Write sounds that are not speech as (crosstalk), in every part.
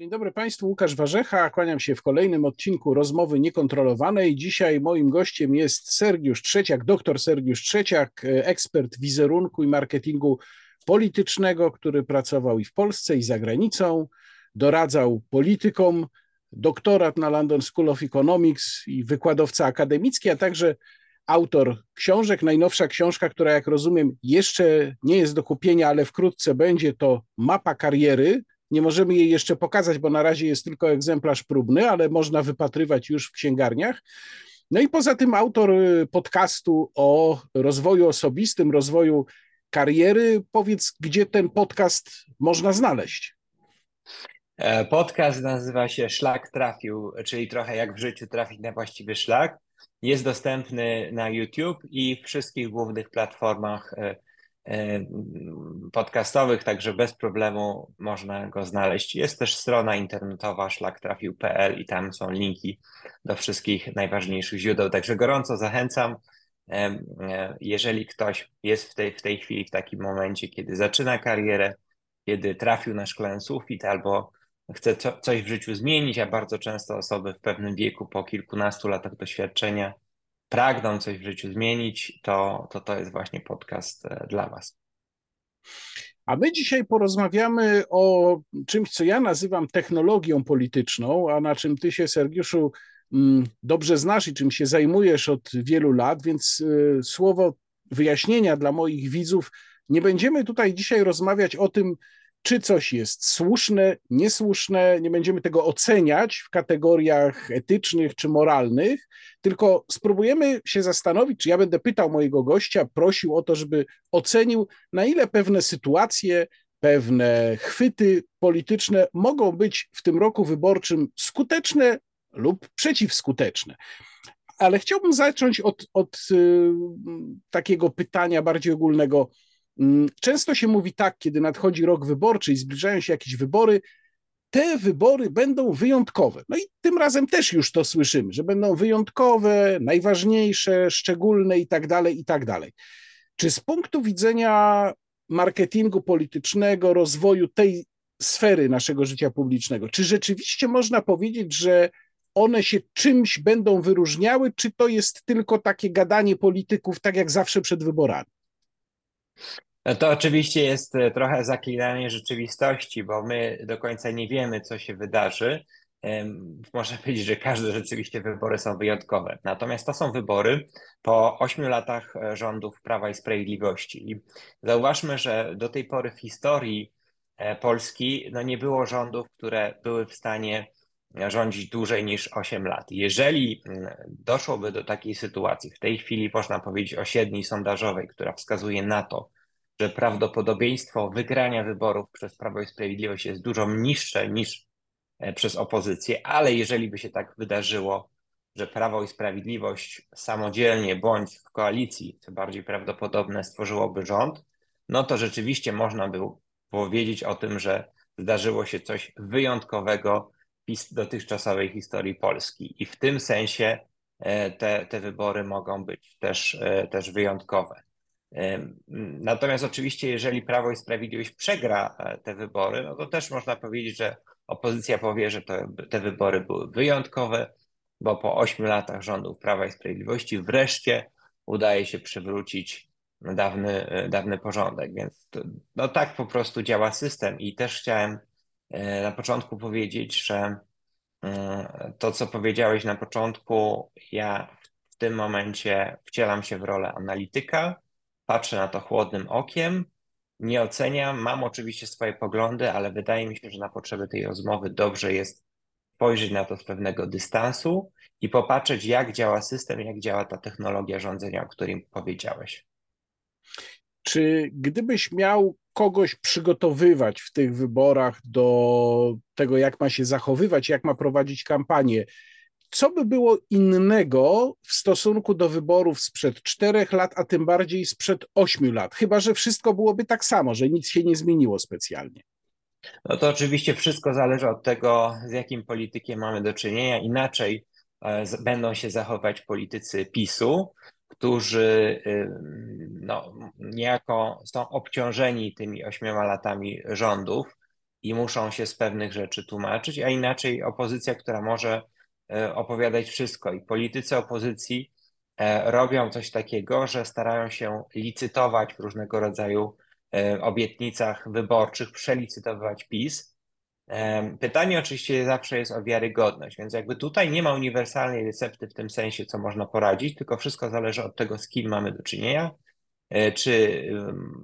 Dzień dobry Państwu, Łukasz Warzecha. Kłaniam się w kolejnym odcinku Rozmowy Niekontrolowanej. Dzisiaj moim gościem jest Sergiusz Trzeciak, doktor Sergiusz Trzeciak, ekspert wizerunku i marketingu politycznego, który pracował i w Polsce, i za granicą. Doradzał politykom, doktorat na London School of Economics i wykładowca akademicki, a także autor książek. Najnowsza książka, która jak rozumiem jeszcze nie jest do kupienia, ale wkrótce będzie, to Mapa Kariery nie możemy jej jeszcze pokazać, bo na razie jest tylko egzemplarz próbny, ale można wypatrywać już w księgarniach. No i poza tym autor y, podcastu o rozwoju osobistym, rozwoju kariery. Powiedz, gdzie ten podcast można znaleźć? E, podcast nazywa się Szlak Trafił, czyli trochę jak w życiu trafić na właściwy szlak. Jest dostępny na YouTube i wszystkich głównych platformach E, podcastowych, także bez problemu można go znaleźć. Jest też strona internetowa szlaktrafił.pl i tam są linki do wszystkich najważniejszych źródeł. Także gorąco zachęcam. E, e, jeżeli ktoś jest w tej, w tej chwili w takim momencie, kiedy zaczyna karierę, kiedy trafił na szklany sufit albo chce co, coś w życiu zmienić, a bardzo często osoby w pewnym wieku po kilkunastu latach doświadczenia pragną coś w życiu zmienić, to to, to jest właśnie podcast e, dla Was. A my dzisiaj porozmawiamy o czymś, co ja nazywam technologią polityczną, a na czym Ty się, Sergiuszu, mm, dobrze znasz i czym się zajmujesz od wielu lat, więc e, słowo wyjaśnienia dla moich widzów. Nie będziemy tutaj dzisiaj rozmawiać o tym, czy coś jest słuszne, niesłuszne, nie będziemy tego oceniać w kategoriach etycznych czy moralnych, tylko spróbujemy się zastanowić, czy ja będę pytał mojego gościa, prosił o to, żeby ocenił, na ile pewne sytuacje, pewne chwyty polityczne mogą być w tym roku wyborczym skuteczne lub przeciwskuteczne. Ale chciałbym zacząć od, od y, takiego pytania bardziej ogólnego często się mówi tak, kiedy nadchodzi rok wyborczy i zbliżają się jakieś wybory, te wybory będą wyjątkowe. No i tym razem też już to słyszymy, że będą wyjątkowe, najważniejsze, szczególne i tak dalej, i tak dalej. Czy z punktu widzenia marketingu politycznego, rozwoju tej sfery naszego życia publicznego, czy rzeczywiście można powiedzieć, że one się czymś będą wyróżniały, czy to jest tylko takie gadanie polityków, tak jak zawsze przed wyborami? No to oczywiście jest e, trochę zaklinanie rzeczywistości, bo my do końca nie wiemy, co się wydarzy. Można (laughs) powiedzieć, że każde rzeczywiście wybory są wyjątkowe. Natomiast to są wybory po ośmiu latach e, rządów Prawa i Sprawiedliwości. I zauważmy, że do tej pory w historii e, Polski no nie było rządów, które były w stanie rządzić dłużej niż 8 lat. Jeżeli mm, doszłoby do takiej sytuacji, w tej chwili można powiedzieć o średniej sondażowej, która wskazuje na to, że prawdopodobieństwo wygrania wyborów przez Prawo i Sprawiedliwość jest dużo niższe niż e, przez opozycję, ale jeżeli by się tak wydarzyło, że Prawo i Sprawiedliwość samodzielnie bądź w koalicji, co bardziej prawdopodobne, stworzyłoby rząd, no to rzeczywiście można by powiedzieć o tym, że zdarzyło się coś wyjątkowego dotychczasowej historii Polski. I w tym sensie e, te, te wybory mogą być też, e, też wyjątkowe. Natomiast oczywiście, jeżeli Prawo i Sprawiedliwość przegra e, te wybory, no to też można powiedzieć, że opozycja powie, że to, te wybory były wyjątkowe, bo po ośmiu latach rządów Prawa i Sprawiedliwości wreszcie udaje się przywrócić dawny, e, dawny porządek. Więc to, no tak po prostu działa system. I też chciałem e, na początku powiedzieć, że mm, to, co powiedziałeś na początku, ja w tym momencie wcielam się w rolę analityka patrzę na to chłodnym okiem, nie oceniam, mam oczywiście swoje poglądy, ale wydaje mi się, że na potrzeby tej rozmowy dobrze jest spojrzeć na to z pewnego dystansu i popatrzeć, jak działa system, jak działa ta technologia rządzenia, o którym powiedziałeś. Czy gdybyś miał kogoś przygotowywać w tych wyborach do tego, jak ma się zachowywać, jak ma prowadzić kampanię, co by było innego w stosunku do wyborów sprzed czterech lat, a tym bardziej sprzed ośmiu lat? Chyba, że wszystko byłoby tak samo, że nic się nie zmieniło specjalnie. No to oczywiście wszystko zależy od tego, z jakim politykiem mamy do czynienia. Inaczej e, będą się zachować politycy PiSu, którzy no, niejako są obciążeni tymi ośmioma latami rządów i muszą się z pewnych rzeczy tłumaczyć, a inaczej opozycja, która może e, opowiadać wszystko. I politycy opozycji e, robią coś takiego, że starają się licytować w różnego rodzaju e, obietnicach wyborczych, przelicytować PiS. Pytanie oczywiście zawsze jest o wiarygodność, więc jakby tutaj nie ma uniwersalnej recepty w tym sensie, co można poradzić, tylko wszystko zależy od tego, z kim mamy do czynienia, E, czy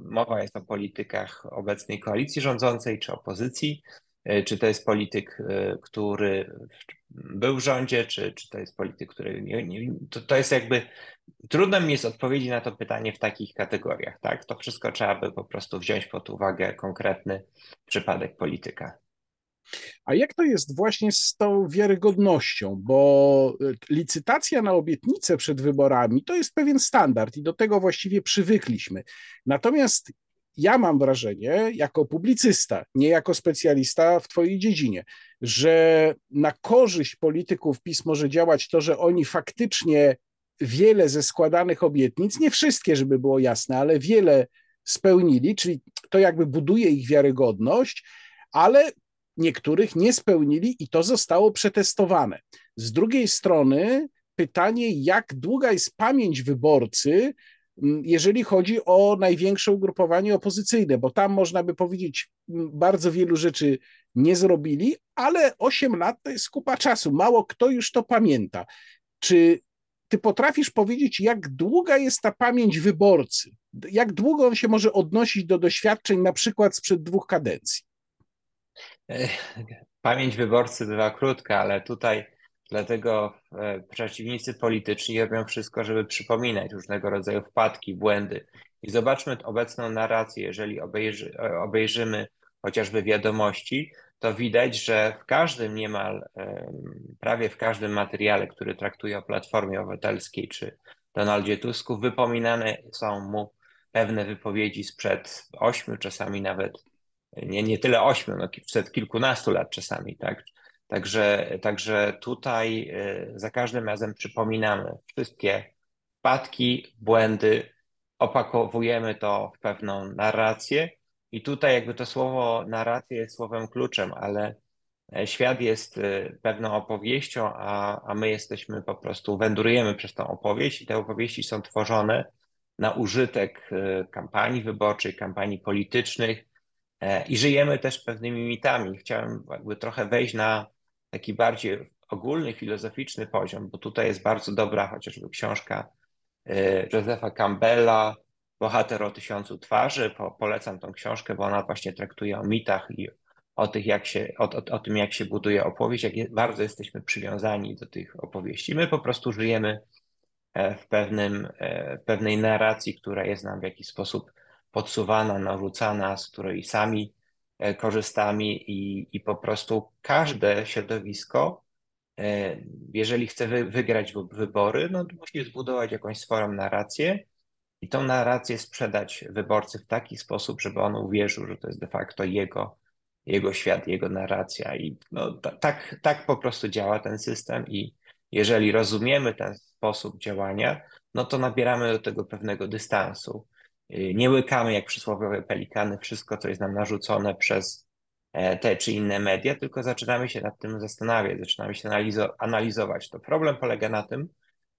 mowa jest o politykach obecnej koalicji rządzącej, czy opozycji, e, czy to jest polityk, e, który był w rządzie, czy, czy to jest polityk, który nie, nie to, to jest jakby trudno mi jest odpowiedzieć na to pytanie w takich kategoriach, tak? To wszystko trzeba by po prostu wziąć pod uwagę konkretny przypadek polityka. A jak to jest właśnie z tą wiarygodnością? Bo e, licytacja na obietnice przed wyborami to jest pewien standard i do tego właściwie przywykliśmy. Natomiast ja mam wrażenie, jako publicysta, nie jako specjalista w Twojej dziedzinie, że na korzyść polityków PiS może działać to, że oni faktycznie wiele ze składanych obietnic, nie wszystkie, żeby było jasne, ale wiele spełnili, czyli to jakby buduje ich wiarygodność, ale niektórych nie spełnili i to zostało przetestowane. Z drugiej strony pytanie, jak długa jest pamięć wyborcy, jeżeli chodzi o największe ugrupowanie opozycyjne, bo tam można by powiedzieć, bardzo wielu rzeczy nie zrobili, ale 8 lat to jest kupa czasu. Mało kto już to pamięta. Czy ty potrafisz powiedzieć, jak długa jest ta pamięć wyborcy? Jak długo on się może odnosić do doświadczeń, na przykład sprzed dwóch kadencji? Pamięć wyborcy bywa krótka, ale tutaj dlatego e, przeciwnicy polityczni robią wszystko, żeby przypominać różnego rodzaju wpadki, błędy. I zobaczmy obecną narrację. Jeżeli obejrzy, e, obejrzymy chociażby wiadomości, to widać, że w każdym niemal, prawie w każdym materiale, który traktuje o Platformie Obywatelskiej czy Donaldzie Tusku, wypominane są mu pewne wypowiedzi sprzed ośmiu, czasami nawet nie, nie tyle ośmiu, no przed kilkunastu lat czasami, tak? Także, także tutaj y, za każdym razem przypominamy wszystkie wpadki, błędy, opakowujemy to w pewną narrację i tutaj jakby to słowo narracja jest słowem kluczem, ale e, świat jest y, pewną opowieścią, a, a my jesteśmy po prostu, wędrujemy przez tą opowieść i te opowieści są tworzone na użytek kampanii wyborczej, kampanii politycznych, E, I żyjemy też pewnymi mitami. Chciałem jakby trochę wejść na taki bardziej ogólny, filozoficzny poziom, bo tutaj jest bardzo dobra chociażby książka e, Josepha Campbella, Bohater o tysiącu twarzy. Po, polecam tą książkę, bo ona właśnie traktuje o mitach i o, tych, jak się, o, o, o tym, jak się buduje opowieść, jak je, bardzo jesteśmy przywiązani do tych opowieści. My po prostu żyjemy e, w, pewnym, w pewnej narracji, która jest nam w jakiś sposób podsuwana, narzucana, z której sami e, korzystamy i, i po prostu każde środowisko, e, jeżeli chce wy, wygrać wybory, no musi zbudować jakąś swoją narrację i tą narrację sprzedać wyborcy w taki sposób, żeby on uwierzył, że to jest de facto jego, jego świat, jego narracja. I no, tak, tak po prostu działa ten system i jeżeli rozumiemy ten sposób działania, no to nabieramy do tego pewnego dystansu. Y, nie łykamy jak przysłowiowe pelikany wszystko, co jest nam narzucone przez e, te czy inne media, tylko zaczynamy się nad tym zastanawiać, zaczynamy się analizować. To problem polega na tym,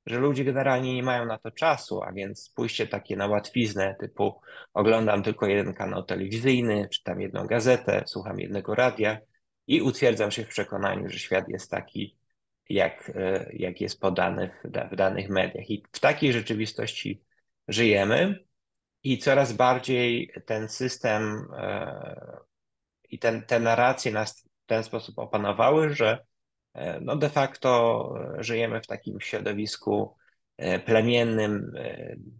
że ludzie generalnie nie mają na to czasu, a więc pójście takie na łatwiznę typu oglądam tylko jeden kanał telewizyjny, czytam jedną gazetę, słucham jednego radia i utwierdzam się w przekonaniu, że świat jest taki, jak, e, jak jest podany w, w danych mediach. I w takiej rzeczywistości żyjemy. I coraz bardziej ten system e, i ten, te narracje nas w ten sposób opanowały, że e, no de facto żyjemy w takim środowisku e, plemiennym,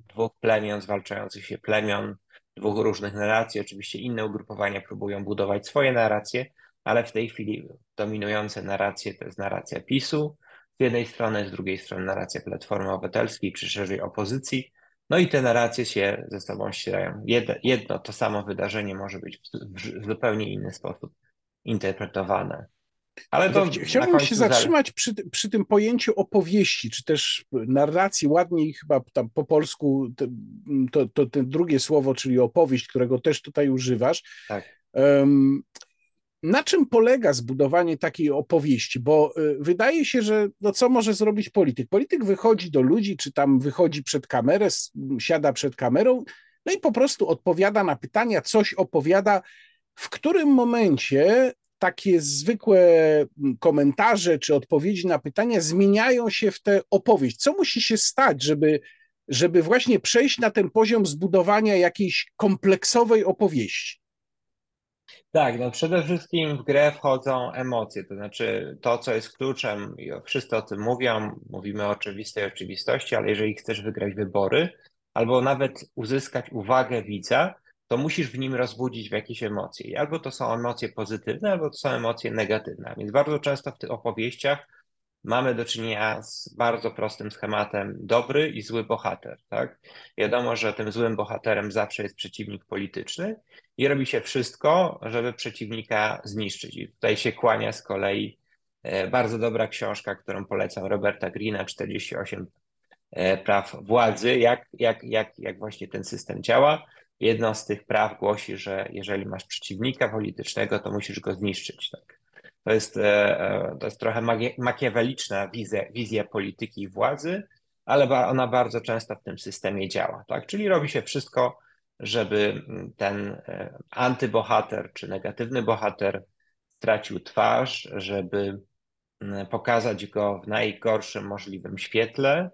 dwóch plemion, zwalczających się plemion, dwóch różnych narracji. Oczywiście inne ugrupowania próbują budować swoje narracje, ale w tej chwili dominujące narracje to jest narracja PiSu z jednej strony, z drugiej strony narracja Platformy Obywatelskiej czy szerzej opozycji. No i te narracje się ze sobą ścierają. Jedno, jedno to samo wydarzenie może być w zupełnie inny sposób interpretowane. Ale to Chciałbym się zatrzymać przy, przy tym pojęciu opowieści, czy też narracji, ładniej chyba tam po polsku to, to, to drugie słowo, czyli opowieść, którego też tutaj używasz. Tak. Um, na czym polega zbudowanie takiej opowieści? Bo y, wydaje się, że no co może zrobić polityk? Polityk wychodzi do ludzi, czy tam wychodzi przed kamerę, siada przed kamerą, no i po prostu odpowiada na pytania, coś opowiada. W którym momencie takie zwykłe komentarze czy odpowiedzi na pytania zmieniają się w tę opowieść? Co musi się stać, żeby, żeby właśnie przejść na ten poziom zbudowania jakiejś kompleksowej opowieści? Tak, no przede wszystkim w grę wchodzą emocje, to znaczy to, co jest kluczem, i wszyscy o tym mówią, mówimy o oczywistej oczywistości, ale jeżeli chcesz wygrać wybory albo nawet uzyskać uwagę widza, to musisz w nim rozbudzić w jakieś emocje. I albo to są emocje pozytywne, albo to są emocje negatywne. Więc bardzo często w tych opowieściach mamy do czynienia z bardzo prostym schematem dobry i zły bohater. Tak? Wiadomo, że tym złym bohaterem zawsze jest przeciwnik polityczny i robi się wszystko, żeby przeciwnika zniszczyć. I tutaj się kłania z kolei e, bardzo dobra książka, którą polecam Roberta Greena, 48 e, praw władzy, jak, jak, jak, jak właśnie ten system działa. Jedno z tych praw głosi, że jeżeli masz przeciwnika politycznego, to musisz go zniszczyć. Tak? To, jest, e, to jest trochę makiaweliczna wizja, wizja polityki i władzy, ale ona bardzo często w tym systemie działa. Tak? Czyli robi się wszystko, żeby ten e, antybohater czy negatywny bohater stracił twarz, żeby pokazać go w najgorszym możliwym świetle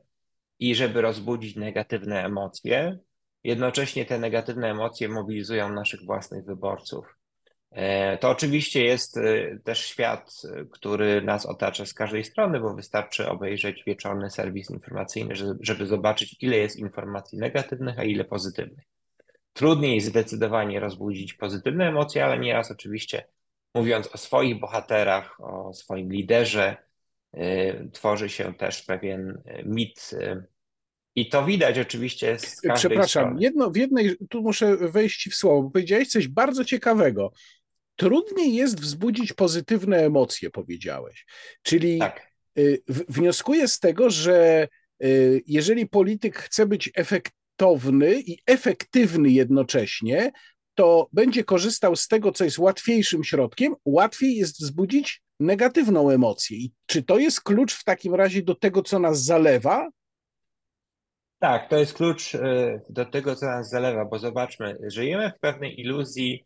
i żeby rozbudzić negatywne emocje. Jednocześnie te negatywne emocje mobilizują naszych własnych wyborców. E, to oczywiście jest e, też świat, który nas otacza z każdej strony, bo wystarczy obejrzeć wieczorny serwis informacyjny, żeby zobaczyć, ile jest informacji negatywnych, a ile pozytywnych. Trudniej zdecydowanie rozbudzić pozytywne emocje, ale nieraz oczywiście mówiąc o swoich bohaterach, o swoim liderze, y, tworzy się też pewien mit. I to widać oczywiście z każdej Przepraszam, strony. jedno w jednej, tu muszę wejść w słowo, bo powiedziałeś coś bardzo ciekawego. Trudniej jest wzbudzić pozytywne emocje, powiedziałeś. Czyli tak. wnioskuję z tego, że jeżeli polityk chce być efektowny i efektywny jednocześnie, to będzie korzystał z tego, co jest łatwiejszym środkiem, łatwiej jest wzbudzić negatywną emocję. I czy to jest klucz w takim razie do tego, co nas zalewa? Tak, to jest klucz y, do tego, co nas zalewa, bo zobaczmy, żyjemy w pewnej iluzji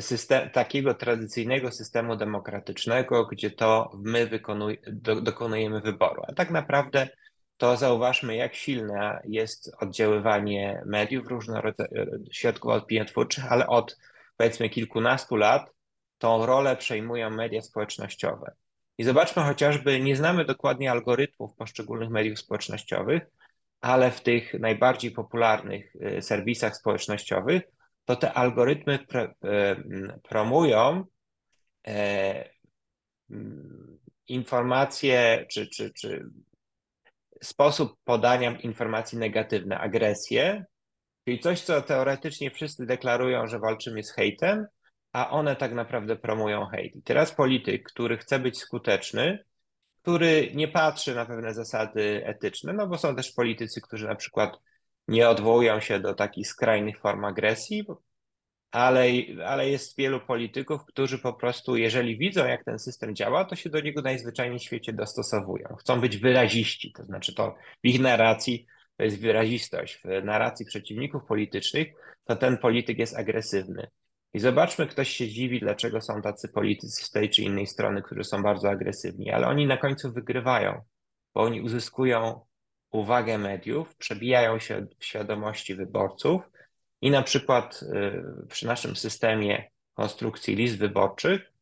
system, takiego tradycyjnego systemu demokratycznego, gdzie to my wykonuj, do, dokonujemy wyboru. A tak naprawdę to zauważmy, jak silne jest oddziaływanie mediów, różnych środków opiniotwórczych, ale od powiedzmy kilkunastu lat tą rolę przejmują media społecznościowe. I zobaczmy chociażby, nie znamy dokładnie algorytmów poszczególnych mediów społecznościowych, ale w tych najbardziej popularnych y, serwisach społecznościowych, to te algorytmy y, promują e, informacje czy, czy, czy sposób podania informacji negatywne, agresję, czyli coś, co teoretycznie wszyscy deklarują, że walczymy z hejtem, a one tak naprawdę promują hejt. I teraz polityk, który chce być skuteczny, który nie patrzy na pewne zasady etyczne, no bo są też politycy, którzy na przykład nie odwołują się do takich skrajnych form agresji, ale, ale jest wielu polityków, którzy po prostu, jeżeli widzą, jak ten system działa, to się do niego najzwyczajniej w świecie dostosowują. Chcą być wyraziści, to znaczy to w ich narracji to jest wyrazistość. W narracji przeciwników politycznych to ten polityk jest agresywny. I zobaczmy, ktoś się dziwi, dlaczego są tacy politycy z tej czy innej strony, którzy są bardzo agresywni, ale oni na końcu wygrywają, bo oni uzyskują uwagę mediów, przebijają się w świadomości wyborców i na przykład y, przy naszym systemie konstrukcji list wyborczych,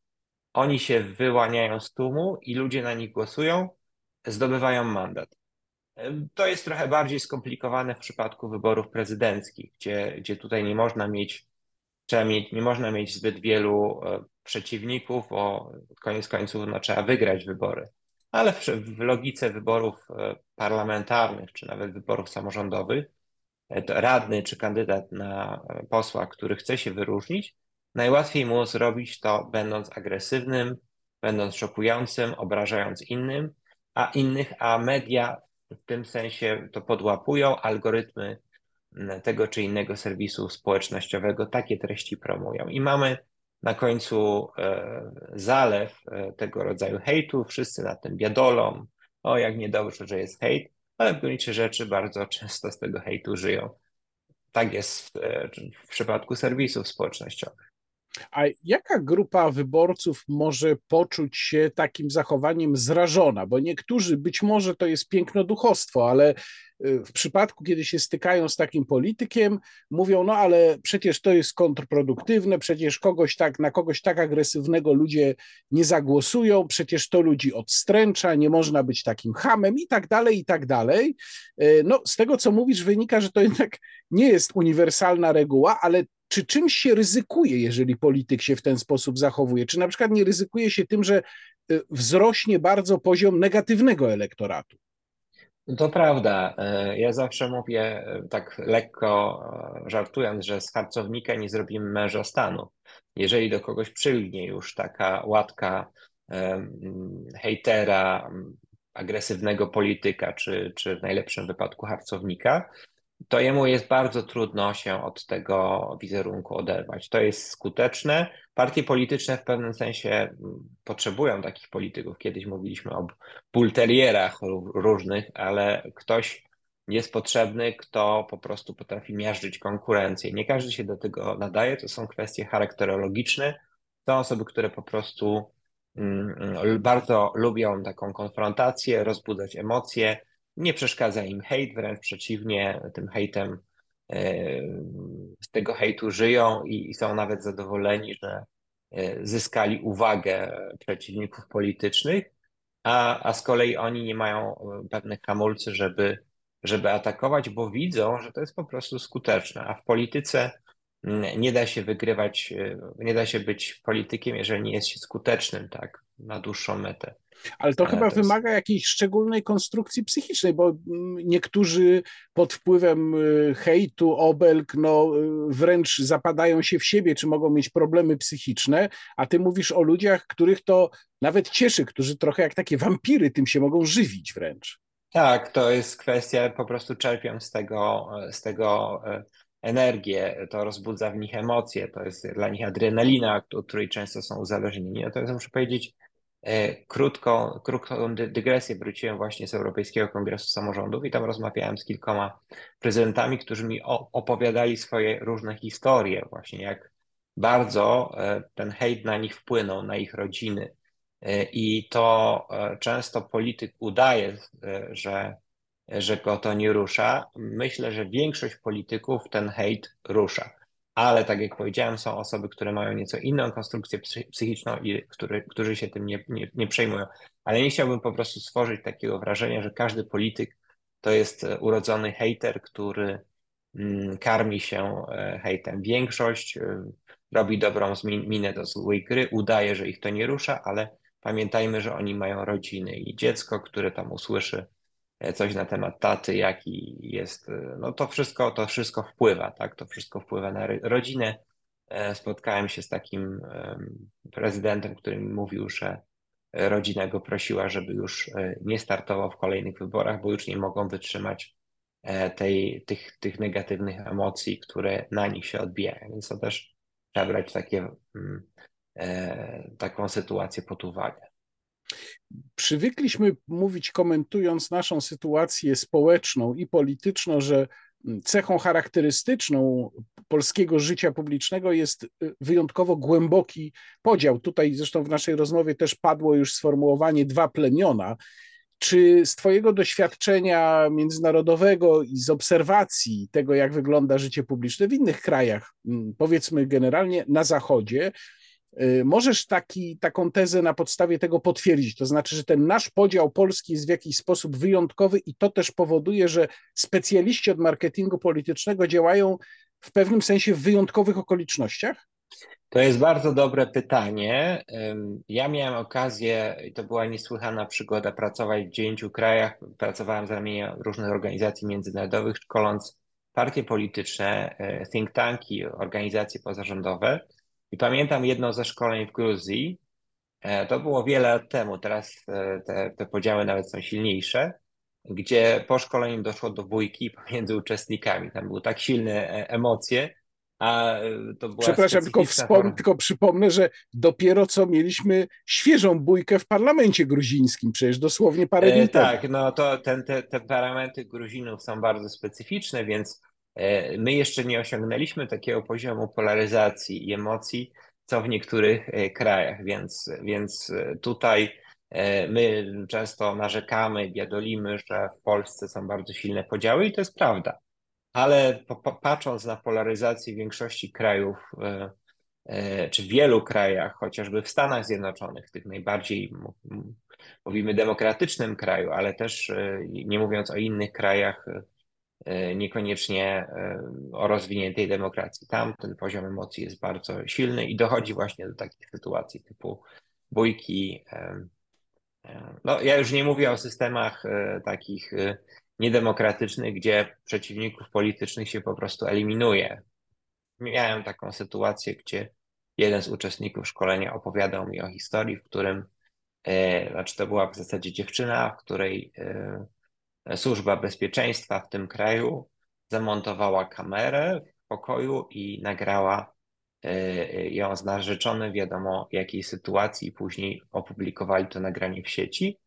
oni się wyłaniają z tłumu i ludzie na nich głosują, zdobywają mandat. Y, to jest trochę bardziej skomplikowane w przypadku wyborów prezydenckich, gdzie, gdzie tutaj nie można mieć, trzeba mieć, nie można mieć zbyt wielu y, przeciwników, bo koniec końców no, trzeba wygrać wybory. Ale w, w logice wyborów parlamentarnych, czy nawet wyborów samorządowych, radny czy kandydat na posła, który chce się wyróżnić, najłatwiej mu zrobić to będąc agresywnym, będąc szokującym, obrażając innym, a innych, a media w tym sensie to podłapują, algorytmy tego czy innego serwisu społecznościowego takie treści promują. I mamy na końcu zalew tego rodzaju hejtu, wszyscy na tym biadolą, o jak niedobrze, że jest hejt, ale w gruncie rzeczy bardzo (laughs) często z tego hejtu żyją. Tak jest w, w przypadku serwisów społecznościowych. A jaka grupa wyborców może poczuć się takim zachowaniem zrażona? Bo niektórzy, być może to jest pięknoduchostwo, ale y, w przypadku, kiedy się stykają z takim politykiem, mówią, no ale przecież to jest kontrproduktywne, przecież kogoś tak, na kogoś tak agresywnego ludzie nie zagłosują, przecież to ludzi odstręcza, nie można być takim hamem i tak dalej, i tak dalej. Y, no, z tego, co mówisz, wynika, że to jednak nie jest uniwersalna reguła, ale czy czymś się ryzykuje, jeżeli polityk się w ten sposób zachowuje? Czy na przykład nie ryzykuje się tym, że y, wzrośnie bardzo poziom negatywnego elektoratu? To prawda. E, ja zawsze mówię e, tak lekko e, żartując, że z harcownika nie zrobimy męża stanu. Jeżeli do kogoś przylgnie już taka łatka hejtera, agresywnego polityka, czy, czy w najlepszym wypadku harcownika, to jemu jest bardzo trudno się od tego wizerunku oderwać. To jest skuteczne. Partie polityczne w pewnym sensie mm, potrzebują takich polityków. Kiedyś mówiliśmy o bulterierach różnych, ale ktoś jest potrzebny, kto po prostu potrafi miażdżyć konkurencję. Nie każdy się do tego nadaje, to są kwestie charakterologiczne. To osoby, które po prostu mm, mm, bardzo lubią taką konfrontację, rozbudzać emocje, nie przeszkadza im hejt, wręcz przeciwnie, tym hejtem, e, z tego hejtu żyją i są nawet zadowoleni, że e, zyskali uwagę przeciwników politycznych, a, a z kolei oni nie mają e, pewnych hamulcy, żeby, żeby atakować, bo widzą, że to jest po prostu skuteczne. A w polityce nie da się wygrywać, nie da się być politykiem, jeżeli nie jest się skutecznym, tak, na dłuższą metę. Ale to chyba to jest... wymaga jakiejś szczególnej konstrukcji psychicznej, bo mm, niektórzy pod wpływem y, hejtu, obelg, no y, wręcz zapadają się w siebie, czy mogą mieć problemy psychiczne, a ty mówisz o ludziach, których to nawet cieszy, którzy trochę jak takie wampiry tym się mogą żywić wręcz. Tak, to jest kwestia, po prostu czerpią z tego, z tego e, energię, to rozbudza w nich emocje, to jest dla nich adrenalina, od której często są uzależnieni. Natomiast muszę powiedzieć, krótką, krótką dygresję wróciłem właśnie z Europejskiego Kongresu Samorządów i tam rozmawiałem z kilkoma prezydentami, którzy mi opowiadali swoje różne historie, właśnie jak bardzo e, ten hejt na nich wpłynął, na ich rodziny. E, I to często polityk udaje, że, że go to nie rusza. Myślę, że większość polityków ten hejt rusza ale tak jak powiedziałem, są osoby, które mają nieco inną konstrukcję psychiczną i które, którzy się tym nie, nie, nie przejmują. Ale nie chciałbym po prostu stworzyć takiego wrażenia, że każdy polityk to jest e, urodzony hater, który mm, karmi się e, hejtem. Większość e, robi dobrą minę do złej gry, udaje, że ich to nie rusza, ale pamiętajmy, że oni mają rodziny i dziecko, które tam usłyszy coś na temat taty, jaki jest, no to wszystko, to wszystko wpływa, tak, to wszystko wpływa na rodzinę. E, spotkałem się z takim prezydentem, który mi mówił, że rodzina go prosiła, żeby już e, nie startował w kolejnych wyborach, bo już nie mogą wytrzymać e, tej, tych, tych negatywnych emocji, które na nich się odbijają. Więc to też trzeba brać takie, mm, taką sytuację pod uwagę. Przywykliśmy mówić, komentując naszą sytuację społeczną i polityczną, że cechą charakterystyczną polskiego życia publicznego jest y, wyjątkowo głęboki podział. Tutaj zresztą w naszej rozmowie też padło już sformułowanie dwa plemiona. Czy z Twojego doświadczenia międzynarodowego i z obserwacji tego, jak wygląda życie publiczne w innych krajach, powiedzmy generalnie na Zachodzie, możesz taki, taką tezę na podstawie tego potwierdzić, to znaczy, że ten nasz podział Polski jest w jakiś sposób wyjątkowy i to też powoduje, że specjaliści od marketingu politycznego działają w pewnym sensie w wyjątkowych okolicznościach? To jest bardzo dobre pytanie. Ja miałem okazję, i to była niesłychana przygoda, pracować w dziewięciu krajach. Pracowałem z ramienia różnych organizacji międzynarodowych, szkoląc partie polityczne, e, think tanki, organizacje pozarządowe. I pamiętam jedno ze szkoleń w Gruzji, e, to było wiele lat temu, teraz e, te, te podziały nawet są silniejsze, gdzie po szkoleniu doszło do bójki pomiędzy uczestnikami. Tam były tak silne e, emocje, A to była Przepraszam, tylko, wspom- tylko przypomnę, że dopiero co mieliśmy świeżą bójkę w parlamencie gruzińskim, przecież dosłownie parę dni e, temu. Tak, no to ten, te, parlamenty Gruzinów są bardzo specyficzne, więc my jeszcze nie osiągnęliśmy takiego poziomu polaryzacji i emocji, co w niektórych e, krajach, więc, więc e, tutaj e, my często narzekamy, biadolimy, że w Polsce są bardzo silne podziały i to jest prawda. Ale patrząc na polaryzację większości krajów, czy w wielu krajach, chociażby w Stanach Zjednoczonych, tych najbardziej, mówimy, demokratycznym kraju, ale też nie mówiąc o innych krajach E, niekoniecznie e, o rozwiniętej demokracji. Tam ten poziom emocji jest bardzo silny i dochodzi właśnie do takich sytuacji typu bójki. E, no, ja już nie mówię o systemach takich niedemokratycznych, gdzie przeciwników politycznych się po prostu eliminuje. Miałem taką sytuację, gdzie jeden z uczestników szkolenia opowiadał mi o historii, w którym, znaczy to była w zasadzie dziewczyna, w której służba bezpieczeństwa w tym kraju zamontowała kamerę w pokoju i nagrała e, ją z narzeczony, wiadomo jakiej sytuacji, później opublikowali to nagranie w sieci,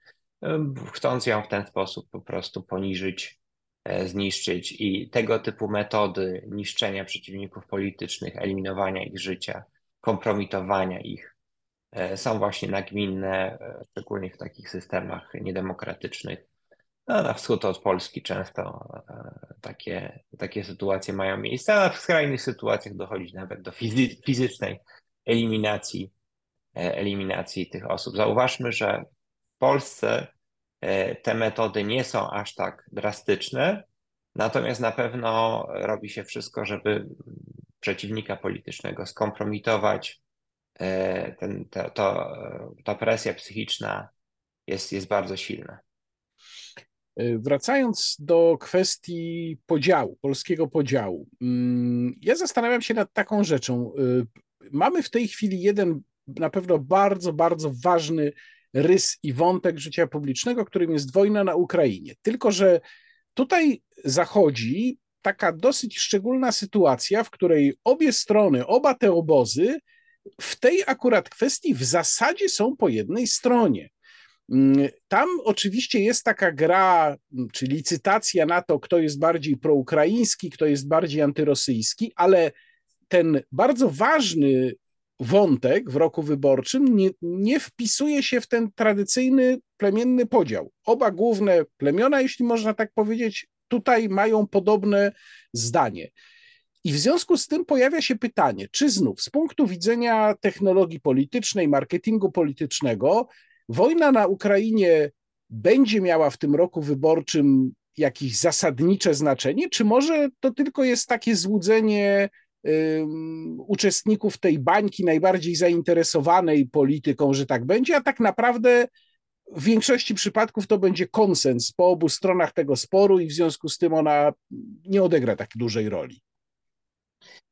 e, chcąc ją w ten sposób po prostu poniżyć, e, zniszczyć. I tego typu metody niszczenia przeciwników politycznych, eliminowania ich życia, kompromitowania ich, są właśnie nagminne, szczególnie w takich systemach niedemokratycznych no, na wschód od Polski często e, takie, takie sytuacje mają miejsce, a w skrajnych sytuacjach dochodzi nawet do fizycznej eliminacji, e, eliminacji tych osób. Zauważmy, że w Polsce e, te metody nie są aż tak drastyczne, natomiast na pewno robi się wszystko, żeby przeciwnika politycznego skompromitować. Ten, to, to, ta presja psychiczna jest, jest bardzo silna. E, wracając do kwestii podziału, polskiego podziału, mm, ja zastanawiam się nad taką rzeczą. E, mamy w tej chwili jeden na pewno bardzo, bardzo ważny rys i wątek życia publicznego, którym jest wojna na Ukrainie. Tylko, że tutaj zachodzi taka dosyć szczególna sytuacja, w której obie strony, oba te obozy w tej akurat kwestii w zasadzie są po jednej stronie. Mm, tam oczywiście jest taka gra, mm, czy licytacja na to, kto jest bardziej proukraiński, kto jest bardziej antyrosyjski, ale ten bardzo ważny wątek w roku wyborczym nie, nie wpisuje się w ten tradycyjny plemienny podział. Oba główne plemiona, jeśli można tak powiedzieć, tutaj mają podobne zdanie. I w związku z tym pojawia się pytanie, czy znów z punktu widzenia technologii politycznej, marketingu politycznego, Wojna na Ukrainie będzie miała w tym roku wyborczym jakieś zasadnicze znaczenie, czy może to tylko jest takie złudzenie um, uczestników tej bańki najbardziej zainteresowanej polityką, że tak będzie, a tak naprawdę w większości przypadków to będzie konsens po obu stronach tego sporu i w związku z tym ona nie odegra tak dużej roli.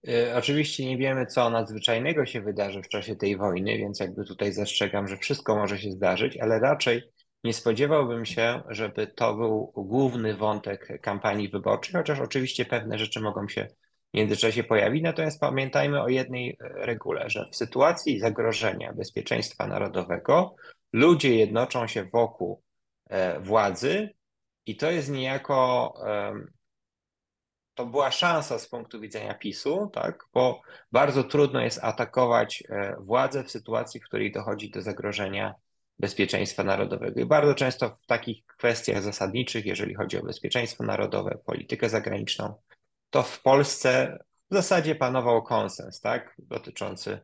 E, oczywiście nie wiemy, co nadzwyczajnego się wydarzy w czasie tej wojny, więc jakby tutaj zastrzegam, że wszystko może się zdarzyć, ale raczej nie spodziewałbym się, żeby to był główny wątek kampanii wyborczej, chociaż oczywiście pewne rzeczy mogą się w międzyczasie pojawić. Natomiast pamiętajmy o jednej regule, że w sytuacji zagrożenia bezpieczeństwa narodowego ludzie jednoczą się wokół e, władzy i to jest niejako to była szansa z punktu widzenia PiSu, tak? bo bardzo trudno jest atakować e, władzę w sytuacji, w której dochodzi do zagrożenia bezpieczeństwa narodowego. I bardzo często w takich kwestiach zasadniczych, jeżeli chodzi o bezpieczeństwo narodowe, politykę zagraniczną, to w Polsce w zasadzie panował konsens tak? dotyczący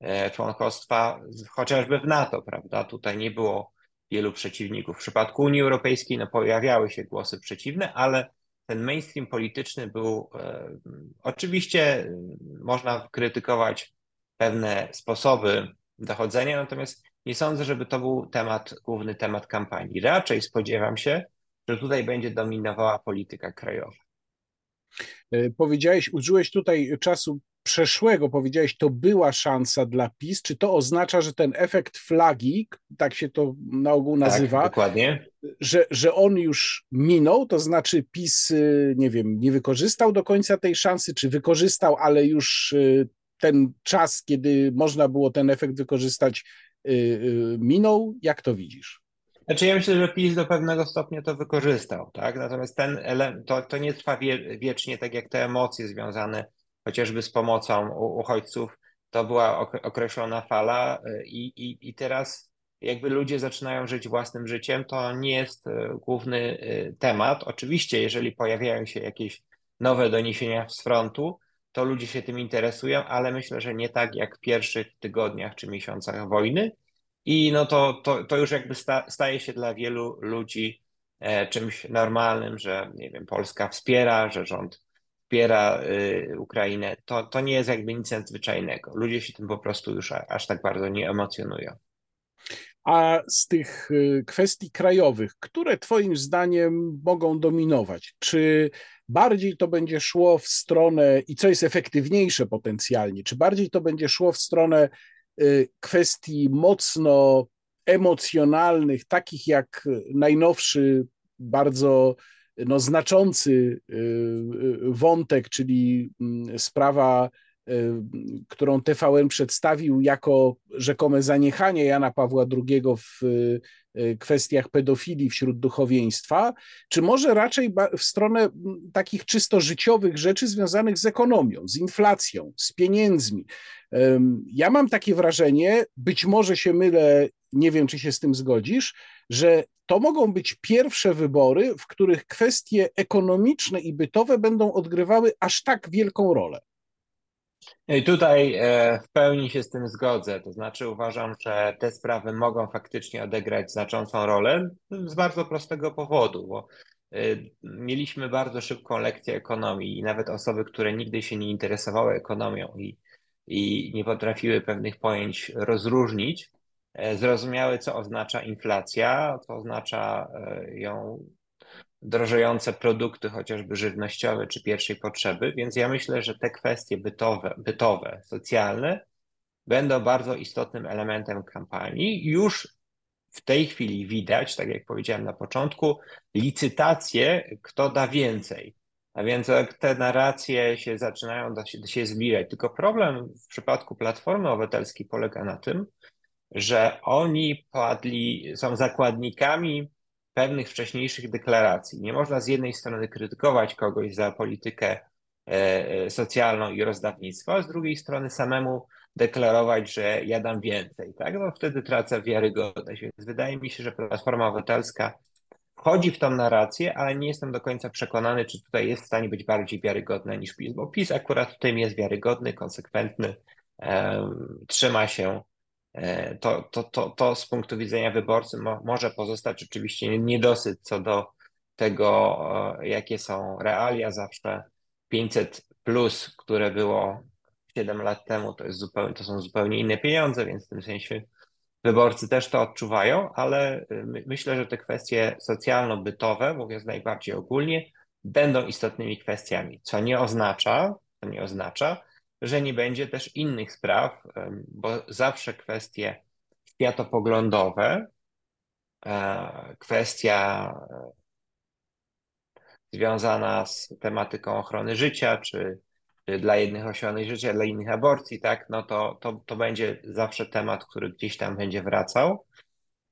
e, członkostwa chociażby w NATO, prawda? Tutaj nie było wielu przeciwników. W przypadku Unii Europejskiej no, pojawiały się głosy przeciwne, ale ten mainstream polityczny był, e, oczywiście można krytykować pewne sposoby dochodzenia, natomiast nie sądzę, żeby to był temat, główny temat kampanii. Raczej spodziewam się, że tutaj będzie dominowała polityka krajowa. E, powiedziałeś, użyłeś tutaj czasu przeszłego powiedziałeś, to była szansa dla PiS. Czy to oznacza, że ten efekt flagi, tak się to na ogół tak, nazywa, tak, dokładnie. Że, że on już minął, to znaczy PiS, y, nie wiem, nie wykorzystał do końca tej szansy, czy wykorzystał, ale już y, ten czas, kiedy można było ten efekt wykorzystać, y, minął? Jak to widzisz? Znaczy ja myślę, że PiS do pewnego stopnia to wykorzystał, tak? Natomiast ten element, to, to nie trwa wie, wiecznie, tak jak te emocje związane chociażby z pomocą uchodźców, to była określona fala y, i, i, i teraz jakby ludzie zaczynają żyć własnym życiem, to nie jest y, główny y, temat. Oczywiście, jeżeli pojawiają się jakieś nowe doniesienia z frontu, to ludzie się tym interesują, ale myślę, że nie tak jak w pierwszych tygodniach czy miesiącach wojny. I no to, to, to już jakby sta, staje się dla wielu ludzi e, czymś normalnym, że nie wiem, Polska wspiera, że rząd wspiera y, Ukrainę, to, to nie jest jakby nic nadzwyczajnego. Ludzie się tym po prostu już aż tak bardzo nie emocjonują. A z tych y, kwestii krajowych, które Twoim zdaniem mogą dominować? Czy bardziej to będzie szło w stronę, i co jest efektywniejsze potencjalnie, czy bardziej to będzie szło w stronę y, kwestii mocno emocjonalnych, takich jak najnowszy, bardzo no, znaczący y, y, wątek, czyli mm, sprawa, y, którą TVN przedstawił jako rzekome zaniechanie Jana Pawła II w kwestiach pedofilii wśród duchowieństwa, czy może raczej w stronę takich czysto życiowych rzeczy związanych z ekonomią, z inflacją, z pieniędzmi. Ja mam takie wrażenie, być może się mylę, nie wiem, czy się z tym zgodzisz, że to mogą być pierwsze wybory, w których kwestie ekonomiczne i bytowe będą odgrywały aż tak wielką rolę. I tutaj e, w pełni się z tym zgodzę. To znaczy, uważam, że te sprawy mogą faktycznie odegrać znaczącą rolę z bardzo prostego powodu, bo e, mieliśmy bardzo szybką lekcję ekonomii i nawet osoby, które nigdy się nie interesowały ekonomią i, i nie potrafiły pewnych pojęć rozróżnić, zrozumiały, co oznacza inflacja, co oznacza e, ją drożejące produkty, chociażby żywnościowe czy pierwszej potrzeby, więc ja myślę, że te kwestie bytowe, bytowe socjalne będą bardzo istotnym elementem kampanii. Już w tej chwili widać, tak jak powiedziałem na początku, licytacje, kto da więcej. A więc te narracje się zaczynają się, się zbierać. Tylko problem w przypadku Platformy Obywatelskiej polega na tym, że oni padli, są zakładnikami pewnych wcześniejszych deklaracji. Nie można z jednej strony krytykować kogoś za politykę e, e, socjalną i rozdawnictwo, a z drugiej strony samemu deklarować, że ja dam więcej, tak? No wtedy tracę wiarygodność. Więc wydaje mi się, że Platforma Obywatelska wchodzi w tą narrację, ale nie jestem do końca przekonany, czy tutaj jest w stanie być bardziej wiarygodna niż PiS, bo PiS akurat tutaj jest wiarygodny, konsekwentny, um, trzyma się to, to, to, to z punktu widzenia wyborcy mo, może pozostać oczywiście niedosyt co do tego, e, jakie są realia. Zawsze 500 plus, które było 7 lat temu, to, jest zupełnie, to są zupełnie inne pieniądze, więc w tym sensie wyborcy też to odczuwają, ale e, my, myślę, że te kwestie socjalno-bytowe, mówiąc najbardziej ogólnie, będą istotnymi kwestiami, co nie oznacza, co nie oznacza, że nie będzie też innych spraw, bo zawsze kwestie światopoglądowe, e, kwestia e, związana z tematyką ochrony życia, czy, dla jednych ochrony życia, dla innych aborcji, tak, no to, to, to będzie zawsze temat, który gdzieś tam będzie wracał.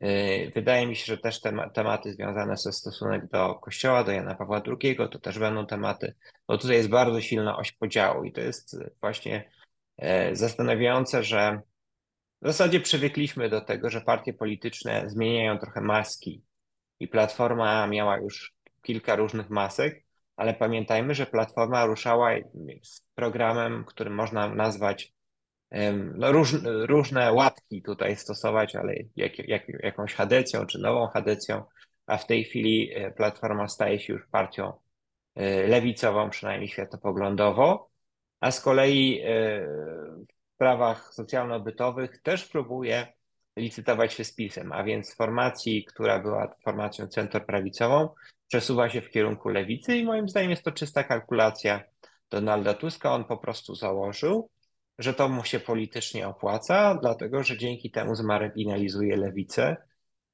E, wydaje mi się, że też te tematy związane ze stosunek do Kościoła, do Jana Pawła II, to też będą tematy, bo tutaj jest bardzo silna oś podziału i to jest właśnie e, zastanawiające, że w zasadzie przywykliśmy do tego, że partie polityczne zmieniają trochę maski i Platforma miała już kilka różnych masek, ale pamiętajmy, że Platforma ruszała z programem, który można nazwać no róż, różne łatki tutaj stosować, ale jak, jak, jakąś hadecją czy nową hadecją, a w tej chwili e, Platforma staje się już partią e, lewicową, przynajmniej światopoglądowo, a z kolei e, w sprawach socjalno-bytowych też próbuje licytować się z PiSem, a więc formacji, która była formacją centroprawicową, przesuwa się w kierunku lewicy i moim zdaniem jest to czysta kalkulacja Donalda Tuska, on po prostu założył, że to mu się politycznie opłaca, dlatego że dzięki temu zmarginalizuje lewicę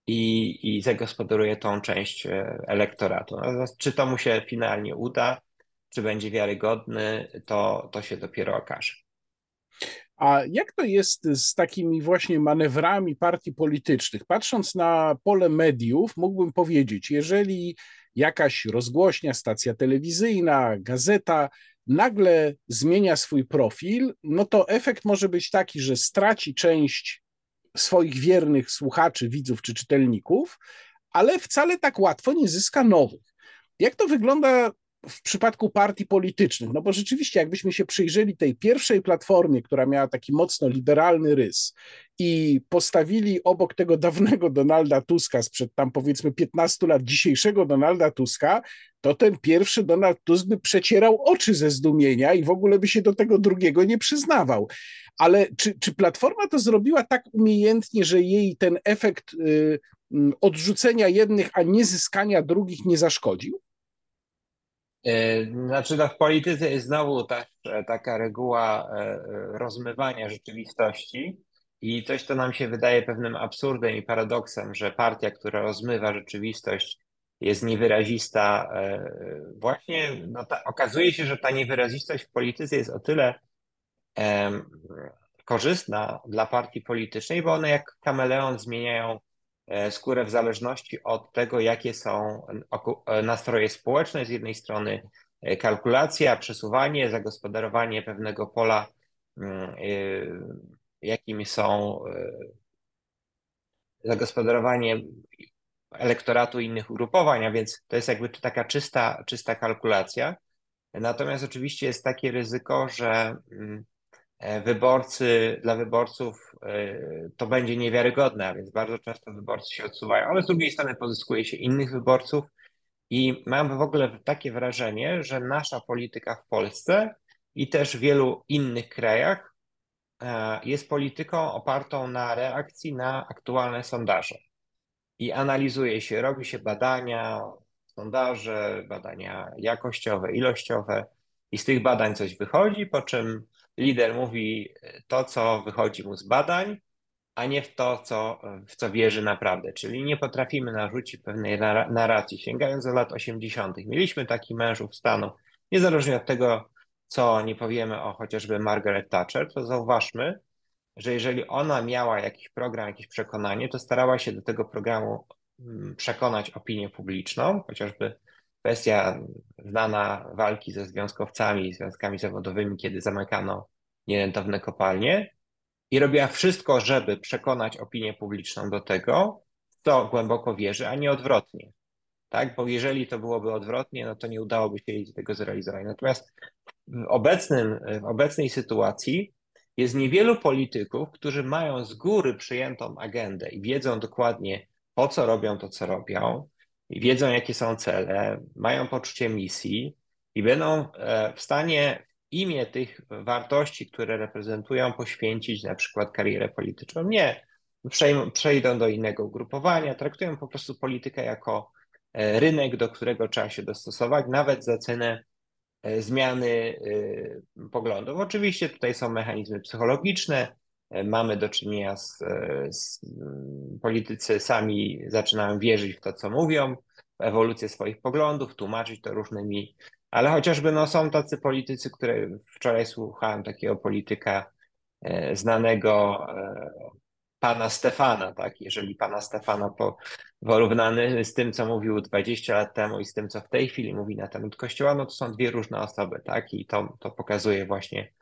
i, i zagospodaruje tą część e, elektoratu. Natomiast czy to mu się finalnie uda, czy będzie wiarygodny, to, to się dopiero okaże. A jak to jest z takimi właśnie manewrami partii politycznych? Patrząc na pole mediów, mógłbym powiedzieć, jeżeli jakaś rozgłośnia, stacja telewizyjna, gazeta nagle zmienia swój profil, no to efekt może być taki, że straci część swoich wiernych słuchaczy, widzów czy czytelników, ale wcale tak łatwo nie zyska nowych. Jak to wygląda w przypadku partii politycznych, no bo rzeczywiście, jakbyśmy się przyjrzeli tej pierwszej platformie, która miała taki mocno liberalny rys i postawili obok tego dawnego Donalda Tuska sprzed tam powiedzmy 15 lat dzisiejszego Donalda Tuska, to ten pierwszy Donald Tusk by przecierał oczy ze zdumienia i w ogóle by się do tego drugiego nie przyznawał. Ale czy, czy Platforma to zrobiła tak umiejętnie, że jej ten efekt y, odrzucenia jednych, a nie zyskania drugich nie zaszkodził? E, znaczy, no w polityce jest znowu ta, taka reguła e, rozmywania rzeczywistości i coś, co nam się wydaje pewnym absurdem i paradoksem, że partia, która rozmywa rzeczywistość, jest niewyrazista. E, właśnie no ta, okazuje się, że ta niewyrazistość w polityce jest o tyle korzystna dla partii politycznej, bo one jak kameleon zmieniają E, skórę w zależności od tego, jakie są e, nastroje społeczne. Z jednej strony kalkulacja, przesuwanie, zagospodarowanie pewnego pola, mm, jakimi są zagospodarowanie elektoratu innych ugrupowań, a więc to jest jakby taka czysta, czysta kalkulacja. Natomiast oczywiście jest takie ryzyko, że mm, E, wyborcy, dla wyborców e, to będzie niewiarygodne, a więc bardzo często wyborcy się odsuwają, ale z drugiej strony pozyskuje się innych wyborców i mam w ogóle takie wrażenie, że nasza polityka w Polsce i też w wielu innych krajach e, jest polityką opartą na reakcji na aktualne sondaże. I analizuje się, robi się badania, sondaże, badania jakościowe, ilościowe, i z tych badań coś wychodzi, po czym lider mówi to, co wychodzi mu z badań, a nie w to, co, w co wierzy naprawdę. Czyli nie potrafimy narzucić pewnej narracji. Sięgając do lat 80., mieliśmy takich mężów stanu, niezależnie od tego, co nie powiemy o chociażby Margaret Thatcher, to zauważmy, że jeżeli ona miała jakiś program, jakieś przekonanie, to starała się do tego programu mm, przekonać opinię publiczną, chociażby kwestia znana walki ze związkowcami, związkami zawodowymi, kiedy zamykano nierentowne kopalnie i robiła wszystko, żeby przekonać opinię publiczną do tego, co głęboko wierzy, a nie odwrotnie. Tak? Bo jeżeli to byłoby odwrotnie, no to nie udałoby się jej tego zrealizować. Natomiast w, obecnym, w obecnej sytuacji jest niewielu polityków, którzy mają z góry przyjętą agendę i wiedzą dokładnie, po co robią to, co robią, i wiedzą, jakie są cele, mają poczucie misji i będą e, w stanie w imię tych wartości, które reprezentują, poświęcić na przykład karierę polityczną. Nie, przejdą do innego ugrupowania, traktują po prostu politykę jako e, rynek, do którego trzeba się dostosować, nawet za cenę zmiany poglądów. Oczywiście tutaj są mechanizmy psychologiczne, mamy do czynienia z, z politycy sami zaczynają wierzyć w to, co mówią, w ewolucję swoich poglądów, tłumaczyć to różnymi, ale chociażby no, są tacy politycy, które wczoraj słuchałem takiego polityka e, znanego e, pana Stefana, tak? Jeżeli pana Stefana po, porównany z tym, co mówił 20 lat temu i z tym, co w tej chwili mówi na temat Kościoła, no to są dwie różne osoby, tak? I to, to pokazuje właśnie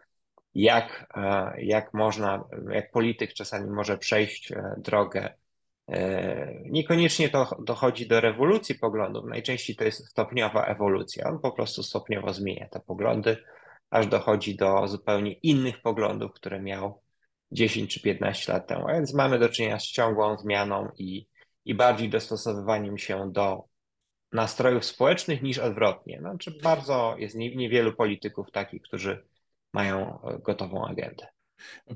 jak, e, jak można, jak polityk czasami może przejść e, drogę. E, niekoniecznie to dochodzi do rewolucji poglądów, najczęściej to jest stopniowa ewolucja. On po prostu stopniowo zmienia te poglądy, aż dochodzi do zupełnie innych poglądów, które miał 10 czy 15 lat temu. A więc mamy do czynienia z ciągłą zmianą i, i bardziej dostosowywaniem się do nastrojów społecznych niż odwrotnie. Znaczy bardzo jest niewielu polityków takich, którzy mają e, gotową agendę.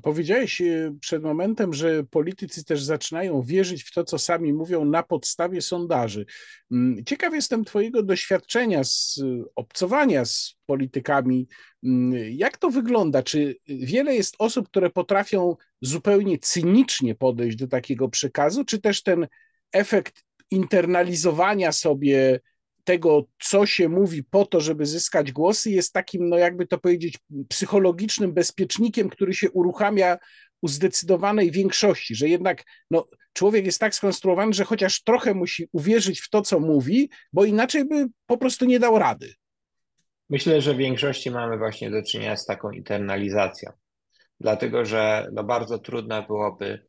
Powiedziałeś e, przed momentem, że politycy też zaczynają wierzyć w to, co sami mówią na podstawie sondaży. Mm, ciekaw jestem Twojego doświadczenia z obcowania z politykami. Mm, jak to wygląda? Czy wiele jest osób, które potrafią zupełnie cynicznie podejść do takiego przekazu, czy też ten efekt internalizowania sobie tego, co się mówi po to, żeby zyskać głosy, jest takim, no jakby to powiedzieć, psychologicznym bezpiecznikiem, który się uruchamia u zdecydowanej większości, że jednak no, człowiek jest tak skonstruowany, że chociaż trochę musi uwierzyć w to, co mówi, bo inaczej by po prostu nie dał rady. Myślę, że w większości mamy właśnie do czynienia z taką internalizacją, dlatego że no, bardzo trudno byłoby